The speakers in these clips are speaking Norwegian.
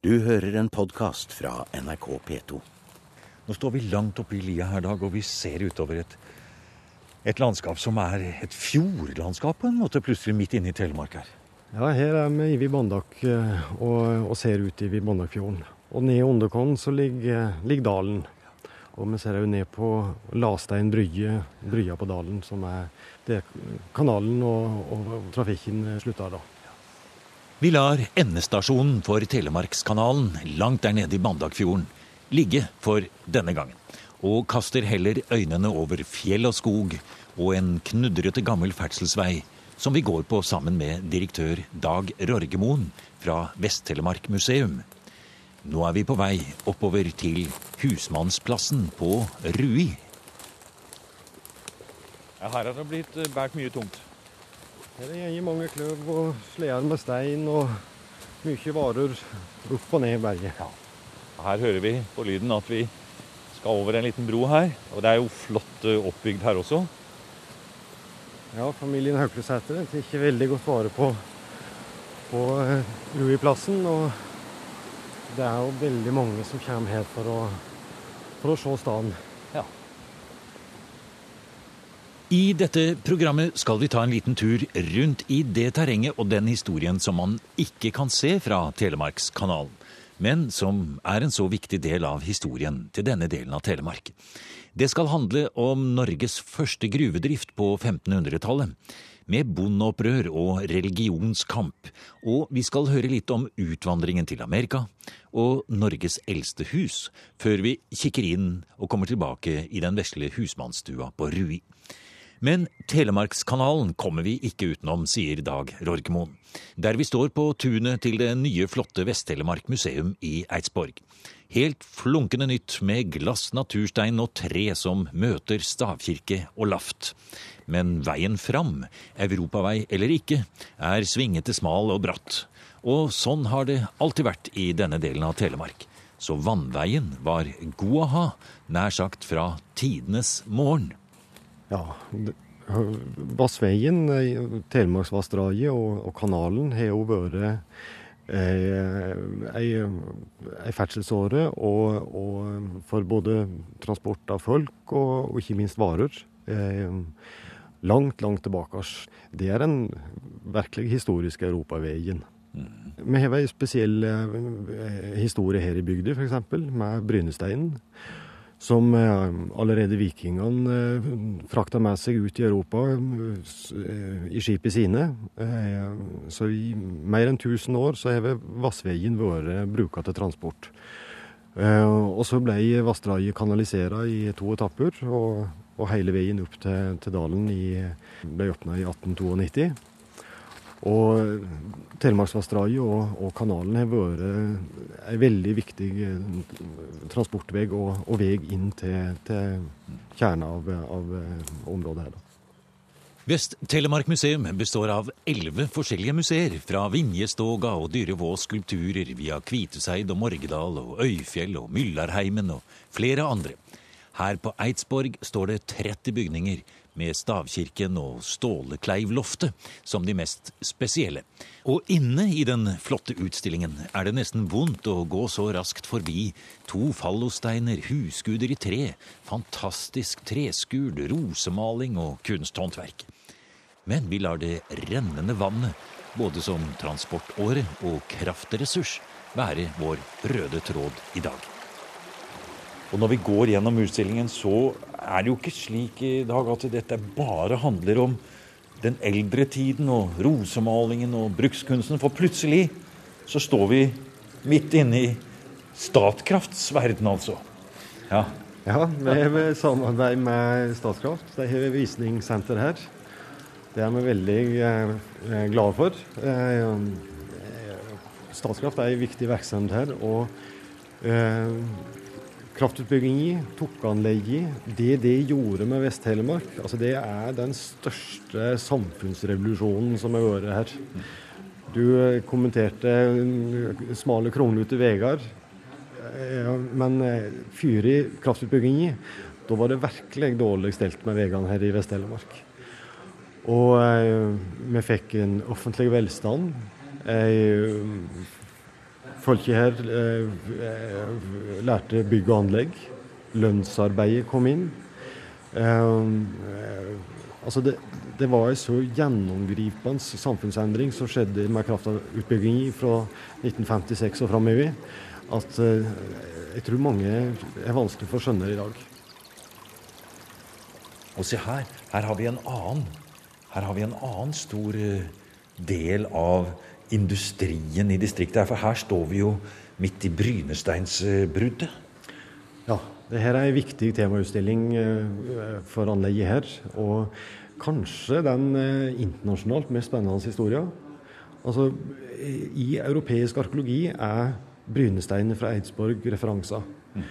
Du hører en podkast fra NRK P2. Nå står vi langt oppe i lia her, Dag, og vi ser utover et, et landskap som er et fjordlandskap, på en måte, plutselig midt inne i Telemark her. Ja, her er vi i Bandak eh, og, og, ser ut i Vibandakfjorden. Og ned under oss så ligger, ligger, dalen. Og vi ser jo ned på Lastein brygge, brygga på dalen, som er der kanalen og, og trafikken slutter da. Vi lar endestasjonen for Telemarkskanalen langt der nede i Bandagfjorden ligge for denne gangen, og kaster heller øynene over fjell og skog og en knudrete gammel ferdselsvei som vi går på sammen med direktør Dag Rorgemoen fra Vest-Telemark museum. Nå er vi på vei oppover til Husmannsplassen på Rui. Her har det blitt båret mye tungt. Her går mange kløv og sleder med stein og mye varer opp og ned i berget. Ja. Her hører vi på lyden at vi skal over en liten bro her. Og det er jo flott eh, oppbygd her også. Ja, familien Hauklesæter tok ikke veldig godt vare på, på eh, Ruiplassen. Og det er jo veldig mange som kommer her for å, for å se staden. Ja. I dette programmet skal vi ta en liten tur rundt i det terrenget og den historien som man ikke kan se fra Telemarkskanalen, men som er en så viktig del av historien til denne delen av Telemark. Det skal handle om Norges første gruvedrift på 1500-tallet, med bondeopprør og religionskamp, og vi skal høre litt om utvandringen til Amerika og Norges eldste hus, før vi kikker inn og kommer tilbake i den vesle husmannsstua på Rui. Men Telemarkskanalen kommer vi ikke utenom, sier Dag Rorgemoen. Der vi står på tunet til det nye, flotte Vest-Telemark museum i Eidsborg. Helt flunkende nytt med glass, naturstein og tre som møter stavkirke og laft. Men veien fram, europavei eller ikke, er svingete, smal og bratt. Og sånn har det alltid vært i denne delen av Telemark. Så vannveien var god å ha, nær sagt fra tidenes morgen ja, Vassveien, Telemarksvassdraget og, og, kanalen har jo vært eh, ei, ei ferdselsåre og, og, for både transport av folk og, og ikke minst varer. Eh, langt, langt tilbake. Det er den virkelig historiske europaveien. Mm. Vi har en spesiell eh, historie her i bygda, f.eks. med Brynesteinen som eh, allerede vikingene eh, frakta med seg ut i Europa eh, i skipet sine. Så i mer enn 1000 år så har Vassveien vært bruka til transport. Og så ble vassdraget kanalisert i to etapper, og, hele veien opp til, dalen ble åpna i 1892. Og Telemarksvassdraget og, og, kanalen har vært en veldig viktig eh, transportvei og, og vei inn til, til kjernen av, av, eh, området her. Vest-Telemark museum består av elleve forskjellige museer, fra Vinjestoga og Dyrevås skulpturer via Kviteseid og Morgedal og Øyfjell og Myllarheimen og flere andre. Her på Eidsborg står det 30 bygninger, med stavkirken og Stålekleivloftet som de mest spesielle. Og inne i den flotte utstillingen er det nesten vondt å gå så raskt forbi to fallosteiner, husguder i tre, fantastisk treskurd, rosemaling og kunsthåndverk. Men vi lar det rennende vannet, både som transportåre og kraftressurs, være vår røde tråd i dag. Og når vi går gjennom utstillingen, så er det jo ikke slik i dag at dette bare handler om den eldre tiden og rosemalingen og brukskunsten. For plutselig så står vi midt inne i Statkrafts verden, altså. Ja. ja, vi har samarbeid med Statkraft. De har visningssenter her. Det er vi veldig eh, glade for. Eh, Statkraft er en viktig virksomhet her. og eh, kraftutbyggingen, i. det det gjorde med Vest-Telemark, altså det er den største samfunnsrevolusjonen som har vært her. Du eh, kommenterte eh, smale, kronglete veier. Men men i kraftutbygging, i, da var det virkelig dårlig stelt med veiene her i Vest-Telemark. Og vi fikk en offentlig velstand. Folket her eh, eh, lærte bygg og anlegg. Lønnsarbeidet kom inn. Eh, altså det, det var en så gjennomgripende samfunnsendring som skjedde med kraftutbygging fra 1956 og framover, at eh, jeg tror mange er vanskelig for å skjønne det i dag. Og se her, her har vi en annen. Her har vi en annen stor eh, del av industrien i distriktet. For her står vi jo midt i brynesteinsbruddet. Ja, det her er en viktig temautstilling eh, for anlegget her. Og kanskje den eh, internasjonalt mest spennende historien. Altså, I europeisk arkeologi er brynesteinene fra Eidsborg referanser. Mm.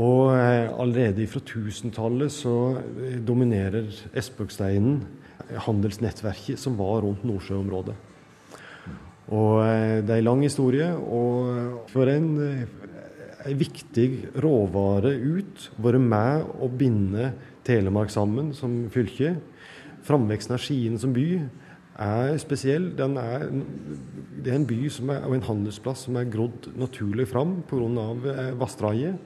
Og eh, allerede fra 1000-tallet så dominerer Espøksteinen handelsnettverket som var rundt Nordsjøområdet. Og det er en lang historie, og for en, en viktig råvare ut, være med å binde Telemark sammen som fylke. Framveksten av Skien som by er spesiell. Er, det er en by er, og en handelsplass som er grodd naturlig fram pga. Eh, vassdraget.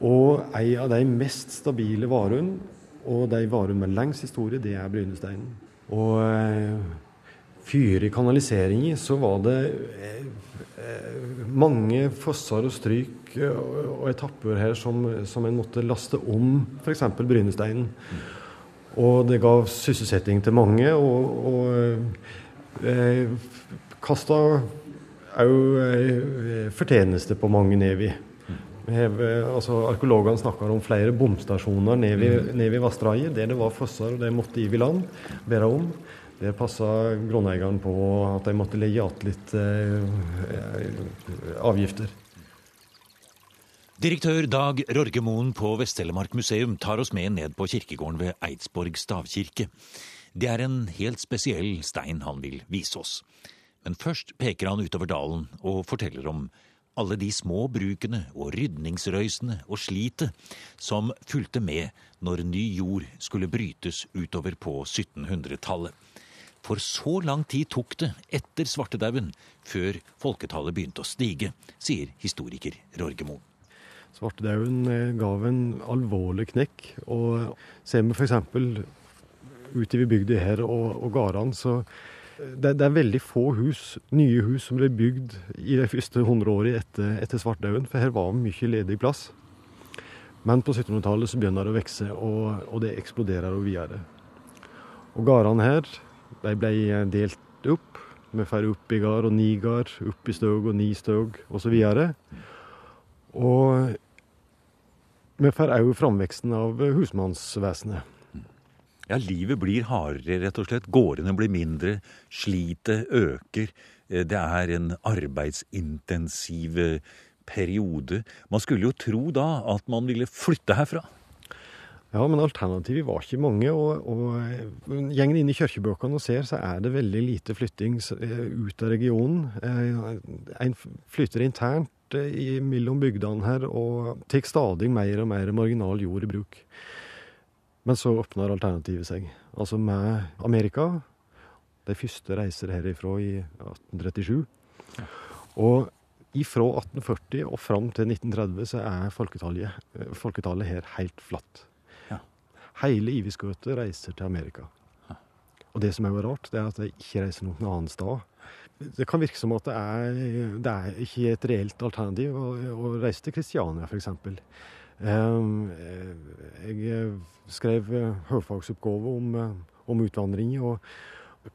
Og en av de mest stabile varene, og de varene med lengst historie, det er brynesteinen. Og eh, fyre i kanaliseringen, så var det eh, mange fosser og stryk og etapper her som, som en måtte laste om f.eks. brynesteinen. Og det ga sysselsetting til mange, og, og eh, kasta òg eh, fortjeneste på mange nevi. Altså, Arkeologene snakker om flere bomstasjoner nede ved mm. vassdraget, der det var fosser, og de måtte i land, bære om. Det passa grunneieren på at de måtte legge igjen litt eh, avgifter. Direktør Dag Rorgemoen på Vest-Telemark museum tar oss med ned på kirkegården ved Eidsborg stavkirke. Det er en helt spesiell stein han vil vise oss. Men først peker han utover dalen og forteller om alle de små brukene og rydningsrøysene og slitet som fulgte med når ny jord skulle brytes utover på 1700-tallet. For så lang tid tok det etter svartedauden før folketallet begynte å stige, sier historiker Rorgemoen. Svartedauden ga gav en alvorlig knekk. Og ser vi f.eks. ute ved bygda her og, og gårdene, så eh, det, det, er veldig få hus, nye hus som ble bygd i de første 100 årene etter, etter svartedauden, for her var mye ledig plass. Men på 1700-tallet så begynner det å vokse, og, og, det eksploderer og videre. Og gårdene her de ble delt opp. Vi får opp i gard og ni gard, opp i støg og ni støg osv. Og, og vi får òg framveksten av husmannsvesenet. Ja, livet blir hardere, rett og slett. Gårdene blir mindre, slitet øker. Det er en arbeidsintensiv periode. Man skulle jo tro da at man ville flytte herfra. Ja, men alternativet var ikke mange. Og, og gjengen inn i kirkebøkene og ser, så er det veldig lite flytting ut av regionen. Eh, en flytter internt i, mellom bygdene her og tar stadig mer og mer marginal jord i bruk. Men så åpner alternativet seg. Altså med Amerika. De første reiser herifra i 1837. Og ifra 1840 og fram til 1930 så er folketallet, folketallet her helt flatt. Hele Iviskøtet reiser til Amerika. Og det som er rart, det er at de ikke reiser noen annen sted. Det kan virke som at det er, det er ikke et reelt alternativ å, å reise til Kristiania, f.eks. Um, jeg skrev høyfagsoppgave om, om utvandring, og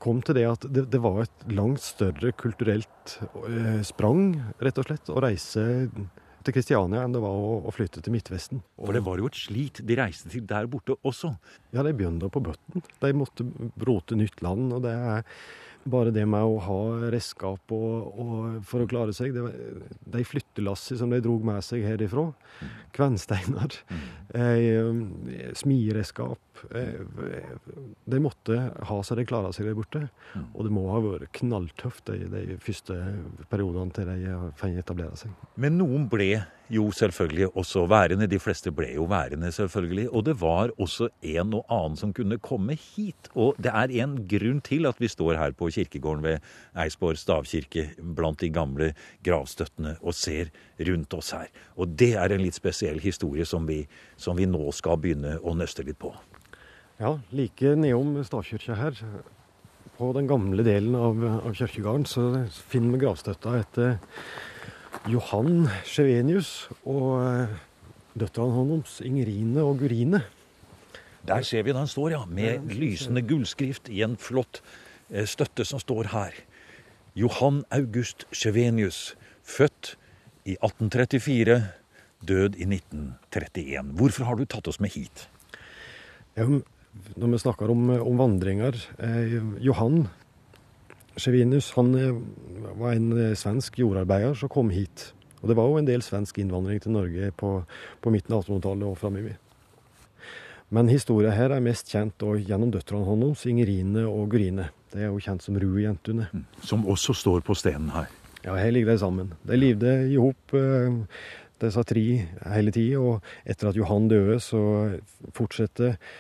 kom til det at det, det var et langt større kulturelt eh, sprang, rett og slett, å reise til Kristiania enn det var å, å flytte til Midtvesten. For det var jo et slit de reiste til der borte også? Ja, de begynte på bøtten. De måtte brote nytt land. og det er bare det med å ha redskap og, og for å klare seg det, De flyttelassene som de drog med seg herifra, kvensteiner, mm. eh, smiredskap. Eh, de måtte ha så de klara seg der borte. Mm. Og det må ha vært knalltøft de, de første periodene til de fikk etablere seg. Men noen ble jo selvfølgelig også værende. De fleste ble jo værende, selvfølgelig. Og det var også en og annen som kunne komme hit. Og det er en grunn til at vi står her på kirkegården ved Eidsborg stavkirke blant de gamle gravstøttene og ser rundt oss her. Og det er en litt spesiell historie som vi, som vi nå skal begynne å nøste litt på. Ja, like nedom stavkirka her, på den gamle delen av, av kirkegården, så finner vi gravstøtta etter Johan Sjevenius og eh, døtrene hans Ingrine og Gurine. Der ser vi den står, ja. Med lysende gullskrift i en flott eh, støtte som står her. Johan August Sjevenius, født i 1834, død i 1931. Hvorfor har du tatt oss med hit? Når vi snakker om, om vandringer eh, Johan Sjevinus, han eh, var en eh, svensk jordarbeider som kom hit. Og det var jo en del svensk innvandring til Norge på, på midten av 1800-tallet og framover. Men historien her er mest kjent gjennom døtrene hans, Ingerine og Gurine. Det er jo kjent som Rue-jentene. Som også står på stenen her. Ja, her ligger de sammen. De levde i hop, eh, disse tre, hele tida. Og etter at Johan døde, så fortsetter eh,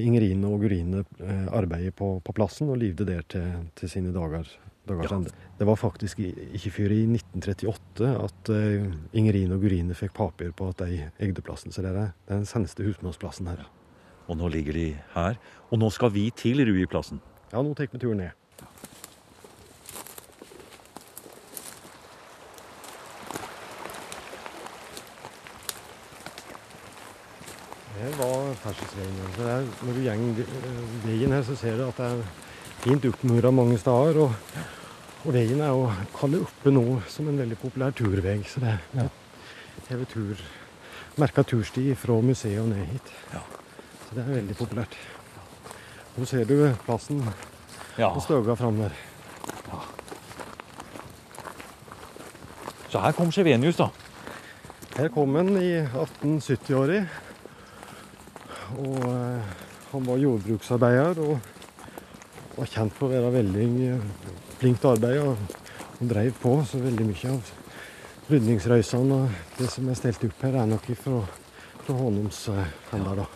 Ingerine og Gurine eh, arbeidet på, på plassen, og levde der til, til sine dager. dagers Ja. ende. Det var faktisk ikke før i 1938 at eh, Ingerine og Gurine fikk papir på at de eide plassen. Så det er den seneste husmannsplassen her. Og nå ligger de her. Og nå skal vi til Rui-plassen. Ja, nå tar vi turen ned. Her var ferdselsveien. Så det er- Når du går veien her, så ser du at det er fint oppmura mange steder. Og, og veien er jo kallet oppe nå som en veldig populær turvei. Så det er hever tur, merka tursti fra museet og ned hit. Ja. Så det er veldig populært. Nå ser du plassen Ja. og støga fram der. Så her kom Sjevenius, da. Her kom han i 1870-åra. Og eh, han var jordbruksarbeider og var kjent for å være veldig eh, flink til å arbeide. Og, og drev på så veldig mye av rydningsrøysene og det som er stelt opp her, er nok fra, fra hans eh, da.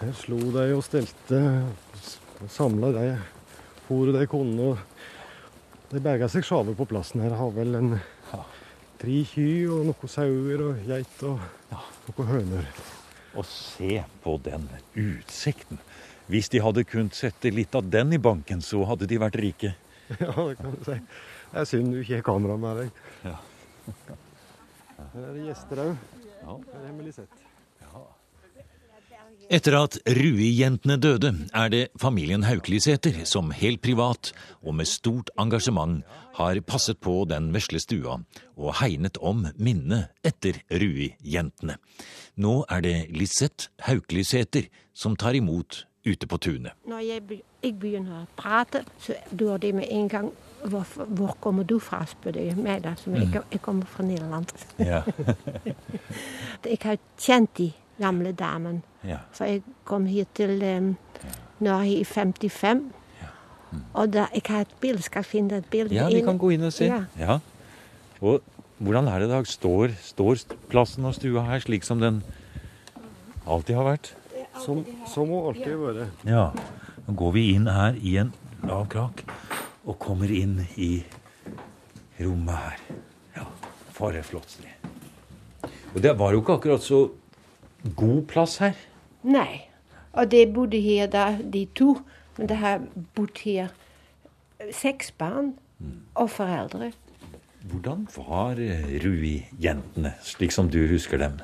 Her slo de og stelte, samla de fôret de kunne. og De berga seg sjave på plassen her. Har vel en tre kyr og noen sauer og geit og noen høner. Og se på den utsikten. Hvis de hadde kunnet sette litt av den i banken, så hadde de vært rike. Ja, det kan du si. Det er synd du ikke har kamera med deg. Ja. Her er det gjester òg. Ja. Her har vi Lisette. Etter at Rui-jentene døde, er det familien Hauklisæter som helt privat og med stort engasjement har passet på den vesle stua og hegnet om minnet etter Rui-jentene. Nå er det Lisette Hauklisæter som tar imot ute på tunet. Når jeg begynner å prate, så dør det med en gang. Hvor, hvor kommer du fra, spør jeg meg. da, jeg, jeg kommer fra Nederland. Ja. Jeg har kjent de gamle damen. ja. For jeg kom hit til um, Norge i 55. Og da, jeg har et bilde. Skal finne et bilde? ja, vi kan gå inn og se. Ja. Ja. Og hvordan er det i dag? Står, står plassen og stua her slik som den alltid har vært? Som, som må alltid være. Ja. Nå går vi inn her i en lav krak og kommer inn i rommet her. Ja, for et flott sted. Og det var jo ikke akkurat så god plass her. Nei. Og det bodde her da, de to. Men det har bodd her seks barn og foreldre. Hvordan var eh, Rui-jentene, slik som du husker dem?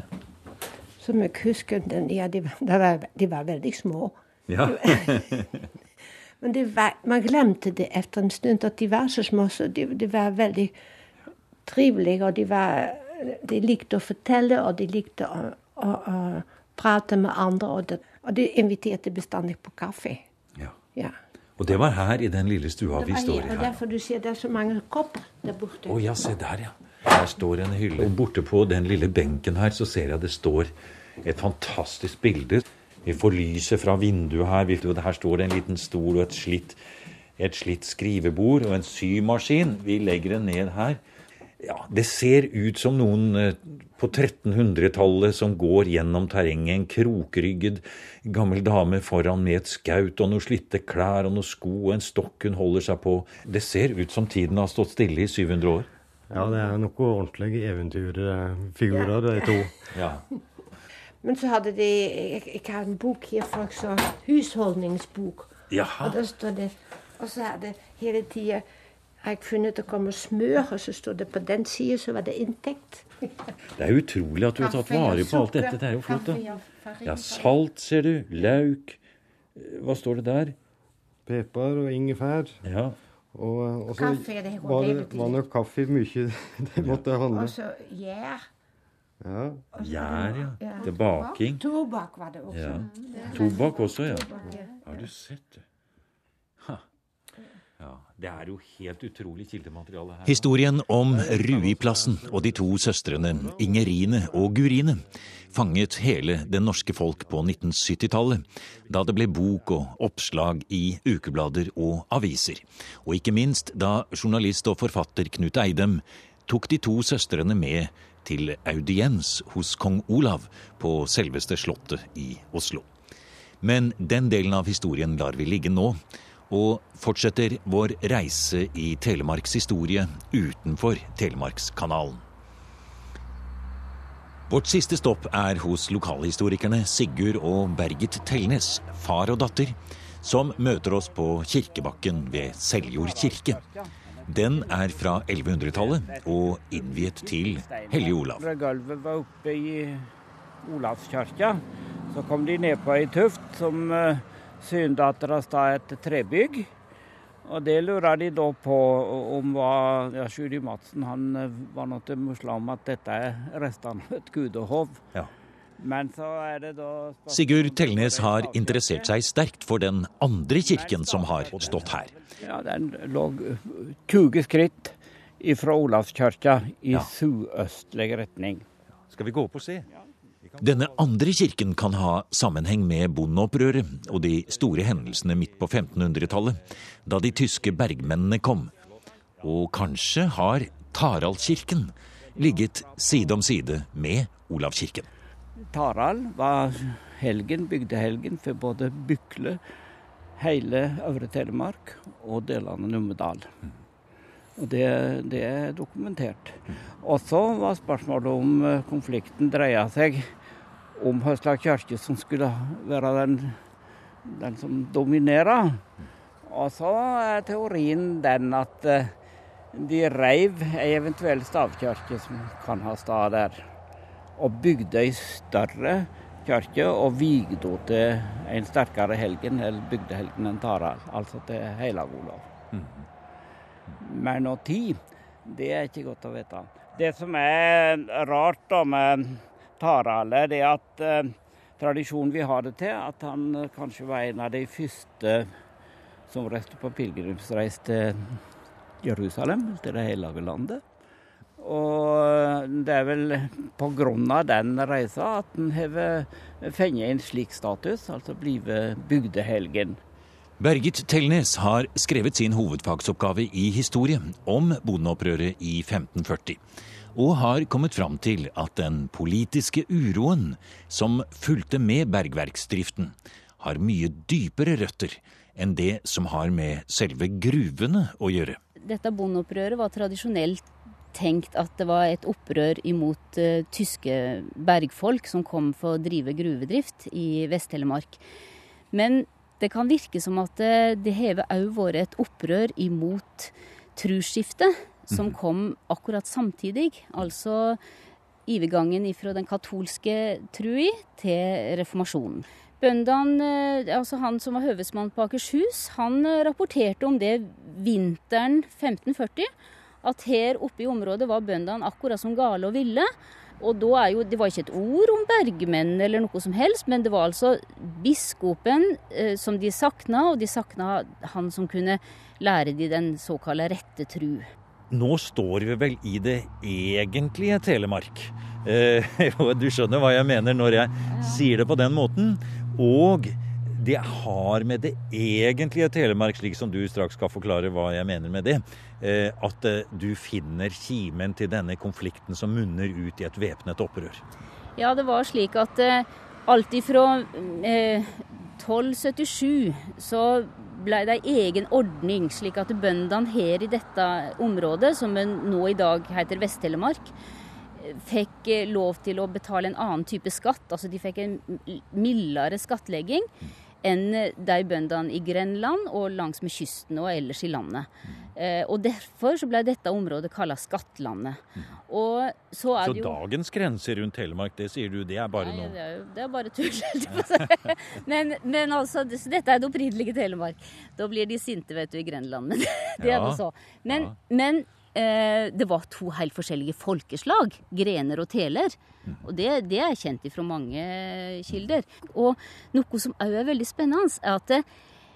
Som jeg husker dem, ja, de, var- de, var, de var veldig små. Ja. Men det var, man glemte det etter en stund at de var så små. Så de, de var veldig trivelige, og de, var, de likte å fortelle, og de likte å, å, å prate med andre. Og, det, og de inviterte bestandig på kaffe. ja. Ja. Og det var her i den lille stua vi står i her, og derfor du ser det er så mange kopper der borte. Å ja, se der, ja. Her står en hylle. Og borte på den lille benken her så ser jeg det står et fantastisk bilde. Vi får lyset fra vinduet her. Her står det en liten stol og et slitt, et slitt skrivebord og en symaskin. Vi legger den ned her. Ja, Det ser ut som noen eh, på 1300-tallet som går gjennom terrenget. En krokrygget gammel dame foran med et skaut og noen slitte klær og noen sko og en stokk hun holder seg på. Det ser ut som tiden har stått stille i 700 år. Ja, det er noen ordentlige eventyrfigurer, de to. Ja. Men så hadde de Jeg, har en bok her, folk så husholdningsbok. Jaha. Og der står det Og så er det hele tida har jeg funnet det kommer smør, og så sto det på den sida, så var det inntekt. Det er utrolig at du har tatt vare på alt dette. Det er jo flott, da. Ja, salt, ser du. Lauk. Hva står det der? Pepper og ingefær. Ja. Og, og så Kaffe, det var det var nok kaffe mye det måtte handle. Og så gjær. Ja. Gjær, ja. Til baking. Tobakk var det også. Ja. Tobakk også, ja. Har du sett det? Ja, det er jo helt utrolig kildemateriale her. Historien om Ruiplassen og de to søstrene Ingerine og Gurine fanget hele det norske folk på 1970-tallet, da det ble bok og oppslag i ukeblader og aviser. Og ikke minst da journalist og forfatter Knut Eidem tok de to søstrene med til audiens hos kong Olav på selveste slottet i Oslo. Men den delen av historien lar vi ligge nå, og fortsetter vår reise i Telemarks historie utenfor Telemarkskanalen. Vårt siste stopp er hos lokalhistorikerne Sigurd og Bergit Telnes, far og datter, som møter oss på kirkebakken ved Seljord kirke. Den er fra 1100-tallet og innviet til Hellige Olav. Da gulvet var oppe i Olavskirka, så kom de ned på ei tuft som syndattera sta et trebygg. Og det lurer de da på om hva ja, Sjuri Madsen han eh, var nå til muslim at dette er restene av et gudehov. Ja. Men så er det da Sigurd Telnes har interessert seg sterkt for den andre kirken som har stått her. Ja, Den lå 20 skritt fra Olavskirka i Ja. sørøstlig retning. Skal vi gå opp og se? Denne andre kirken kan ha sammenheng med bondeopprøret og de store hendelsene midt på 1500-tallet, da de tyske bergmennene kom. Og kanskje har Taraldkirken ligget side om side med Olavkirken. Tarald var helgen, bygdehelgen for både Bykle, hele Øvre Telemark og delene av Numedal. Og det, det er dokumentert. Og så var spørsmålet om eh, konflikten dreia seg om hva slags kirke som skulle være den, den som dominerer. Og så er teorien den at eh, de reiv ei eventuell stavkirke som kan ha stad der og bygde ei større kirke og vigde henne til en sterkere helgen, eller bygdehelgen enn Tarald, altså til Heilag Olav. Men når tid, det er ikke godt å vite. Det som er rart da med Tarald, er det at eh, tradisjonen vi har det til, at han eh, kanskje var en av de første som reiste på pilegrimsreis til Jerusalem, til det hellige landet. Og det er vel pga. den reisa at en har fått en slik status, altså blitt bygdehelgen. Bergit Telnes har skrevet sin hovedfagsoppgave i historie om bondeopprøret i 1540, og har kommet fram til at den politiske uroen som fulgte med bergverksdriften, har mye dypere røtter enn det som har med selve gruvene å gjøre. Dette bondeopprøret var tradisjonelt tenkt at det var et opprør imot uh, tyske bergfolk som kom for å drive gruvedrift i Vest-Telemark. Men det kan virke som at det, det har òg vært et opprør imot trosskiftet, som kom akkurat samtidig. Altså overgangen fra den katolske trua til reformasjonen. Bøndene, eh, altså Han som var høvesmann på Akershus, han eh, rapporterte om det vinteren 1540. At her oppe i området var bøndene akkurat som gale og ville. Og da er jo, Det var ikke et ord om bergmenn eller noe som helst, men det var altså biskopen eh, som de sakna, og de sakna han som kunne lære de den såkalte rette tru. Nå står vi vel i det egentlige Telemark. Eh, og du skjønner hva jeg mener når jeg sier det på den måten. Og det har med det egentlige Telemark, slik som du straks skal forklare hva jeg mener med det, eh, at eh, du finner kimen til denne konflikten som munner ut i et væpnet opprør. Ja, det var slik at alt ifra eh, 1277 så ble det ei egen ordning, slik at bøndene her i dette området, som nå i dag heter Vest-Telemark, fikk eh, lov til å betale en annen type skatt. Altså de fikk en mildere skattlegging enn de bøndene i Grenland og langs med kysten og ellers i landet. Eh, og Derfor så ble dette området kalt Skattlandet. Og så er så det jo... dagens grense rundt Telemark, det sier du, det er bare noe det, er det er bare tull. men, men altså, dette er det opprinnelige Telemark. Da blir de sinte, vet du, i Grenland. Men det er nå så. Men, ja. men eh, det var to helt forskjellige folkeslag, grener og teler. Og det, det er kjent fra mange kilder. Og noe som òg er veldig spennende, er at eh,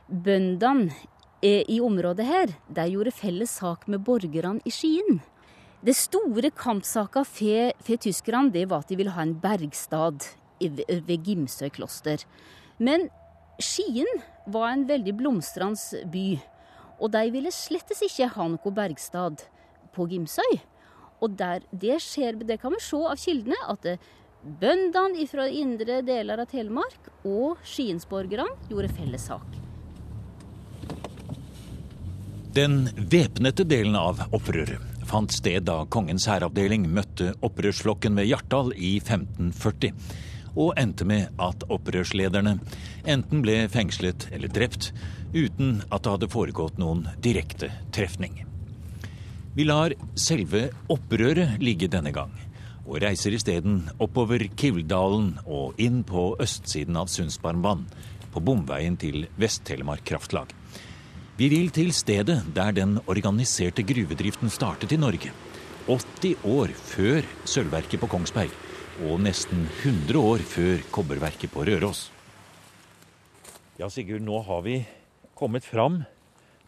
bøndene i området her, de gjorde felles sak med borgerne i Skien. Det store kampsaka for, tyskerne det var at de ville ha en bergstad ved Gimsøy kloster. Men Skien var en veldig blomstrende by, og de ville slettes ikke ha noe bergstad på Gimsøy. Og der, det, skjer, det kan vi se av kildene, at bøndene fra indre deler av Telemark og skiensborgerne gjorde felles sak. Den væpnede delen av opprøret fant sted da kongens hæravdeling møtte opprørsflokken ved Hjartdal i 1540, og endte med at opprørslederne enten ble fengslet eller drept, uten at det hadde foregått noen direkte trefning. Vi lar selve opprøret ligge denne gang, og reiser isteden oppover Kivldalen og inn på østsiden av Sundsbarnvann, på bomveien til Vest-Telemark Kraftlag. Vi vil til stedet der den organiserte gruvedriften startet i Norge. 80 år før sølvverket på Kongsberg, og nesten 100 år før kobberverket på Røros. Ja, Sigurd, nå har vi kommet fram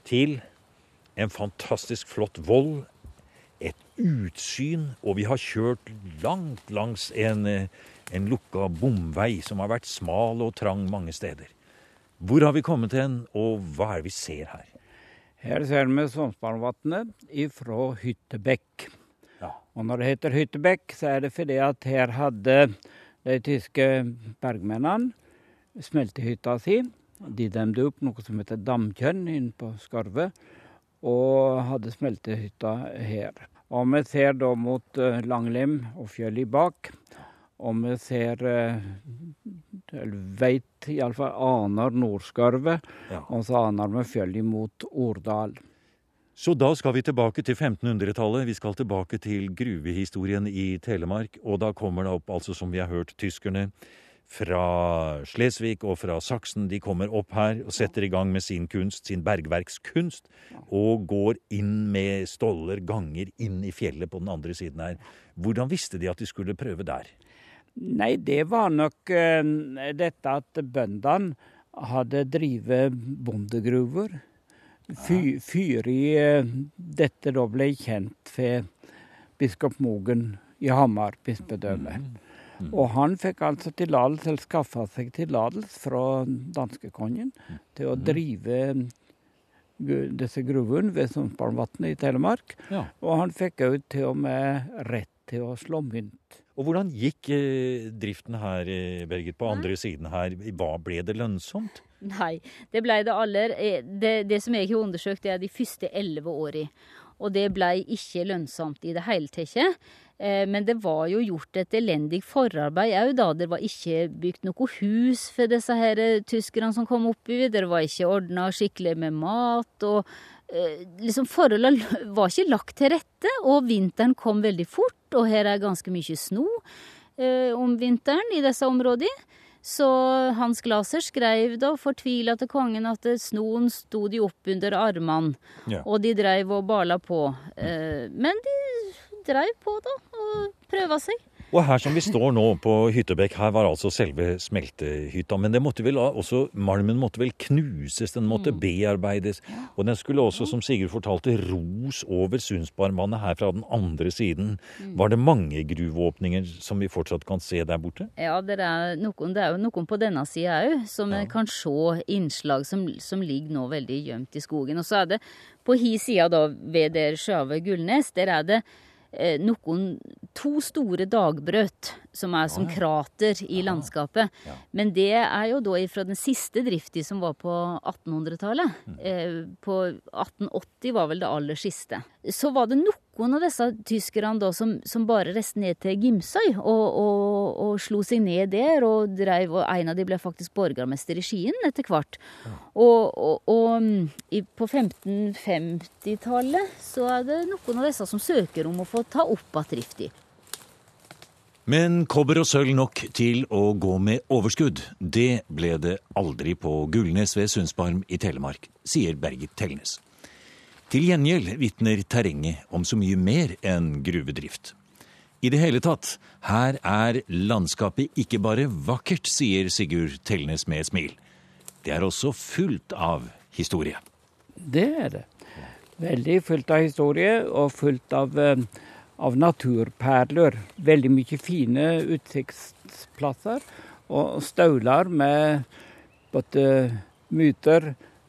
til en fantastisk flott voll, et utsyn, og vi har kjørt langt langs en, eh, en lukka bomvei som har vært smal og trang mange steder. Hvor har vi kommet hen, og hva er det vi ser her? Her ser vi Sonsbarnvatnet ifra Hyttebekk. Ja. Og når det heter Hyttebekk, så er det fordi at her hadde de tyske bergmennene smeltehytta si. De demde opp noe som heter Damkjønn inne på Skarvet, og hadde smeltehytta her. Og vi ser da mot uh, Langlim og fjellet bak. Og vi ser uh, eller veit iallfall aner Nordskarvet, ja. og så aner vi fjellet mot Ordal. Så da skal vi tilbake til 1500-tallet. Vi skal tilbake til gruvehistorien i Telemark. Og da kommer det opp, altså som vi har hørt, tyskerne fra Slesvig og fra Saksen. De kommer opp her og setter i gang med sin kunst, sin bergverkskunst, og går inn med stoller, ganger, inn i fjellet på den andre siden her. Hvordan visste de at de skulle prøve der? Nei, det var nok uh, dette at bøndene hadde drevet bondegruver. Fy, Fyri uh, dette da ble kjent for biskop Mogen i Hamar bispedømme. Mm. Mm. Og han fikk altså tillatelse, eller skaffa seg tillatelse fra danskekongen til å mm. drive disse gruvene ved Sundsbarnvatnet i Telemark. Ja. Og han fikk òg til og med rett til å slå mynt. Og Hvordan gikk eh, driften her, Berget, Bergit, på andre siden her? Hva Ble det lønnsomt? Nei, det ble det aller. Eh, det, det som jeg har undersøkt, det er de første elleve åra. Og det ble ikke lønnsomt i det hele tatt. Eh, men det var jo gjort et elendig forarbeid òg, da. Det var ikke bygd noe hus for disse her eh, tyskerne som kom oppi. Det var ikke ordna skikkelig med mat. og eh, liksom Forholdene var ikke lagt til rette, og vinteren kom veldig fort. Og her er ganske mye sno om vinteren i disse områdene. Så Hans Glaser skrev da fortvila til kongen at snoen sto de opp under armene, ja. og de dreiv og bala på. Men de dreiv på, da, og prøva seg. Og her som vi står nå, på Hyttebekk, her var altså selve smeltehytta. Men det måtte vel også, malmen måtte vel knuses, den måtte bearbeides. Og den skulle også, som Sigurd fortalte, ros over Sundsbarvannet her fra den andre siden. Var det mange gruveåpninger som vi fortsatt kan se der borte? Ja, det er, noen, det er jo noen på denne sida òg, som Ja. kan se innslag som, som ligger nå veldig gjemt i skogen. Og så er det på hi sida da, ved der sjølve Gullnes, der er det noen to store dagbrøt som er som krater i landskapet. Men det er jo da fra den siste drifta som var på 1800-tallet. Eh, på 1880 var vel det aller siste. Så var det noen av disse tyskerne da som, som bare reiste ned til Gimsøy og, og, og slo seg ned der. Og, drev, og en av de ble faktisk borgermester i Skien etter hvert. Og, og, og i, på 1550-tallet så er det noen av disse som søker om å få ta opp igjen drifta. Men kobber og sølv nok til å gå med overskudd, det ble det aldri på Gullnes ved Sundsbarm i Telemark, sier Bergit Tellnes. Til gjengjeld vitner terrenget om så mye mer enn gruvedrift. I det hele tatt, her er landskapet ikke bare vakkert, sier Sigurd Tellnes med et smil. Det er også fullt av historie. Det er det. Veldig fullt av historie og fullt av, eh, av naturperler. Veldig mye fine utsiktsplasser og stauler med både myter,